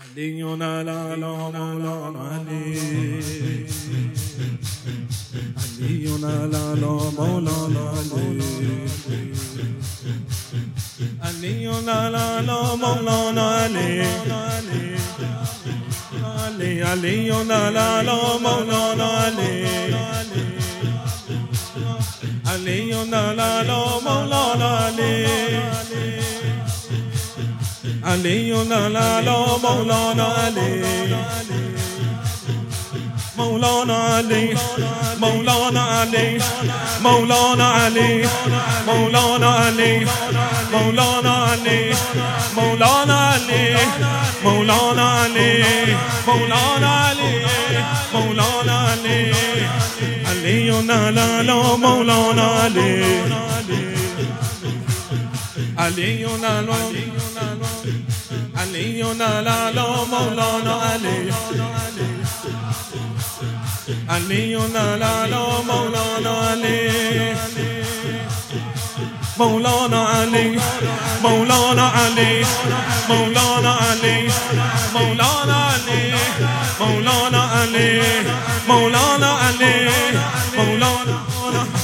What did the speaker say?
علی لا لا مولانا علی علی لا لا مولانا علی علی لا لا مولانا علی علی لا لا مولانا علی علی لا لا مولانا علی علي لا لا لا مولانا علي مولانا علي مولانا علي مولانا علي مولانا علي مولانا علي مولانا علي مولانا علي مولانا علي مولانا لا لا مولانا لا لا علی و نلالا مولانا علی. علی و نلالا مولانا علی. مولانا علی مولانا علی. مولانا علی مولانا علی. مولانا علی مولانا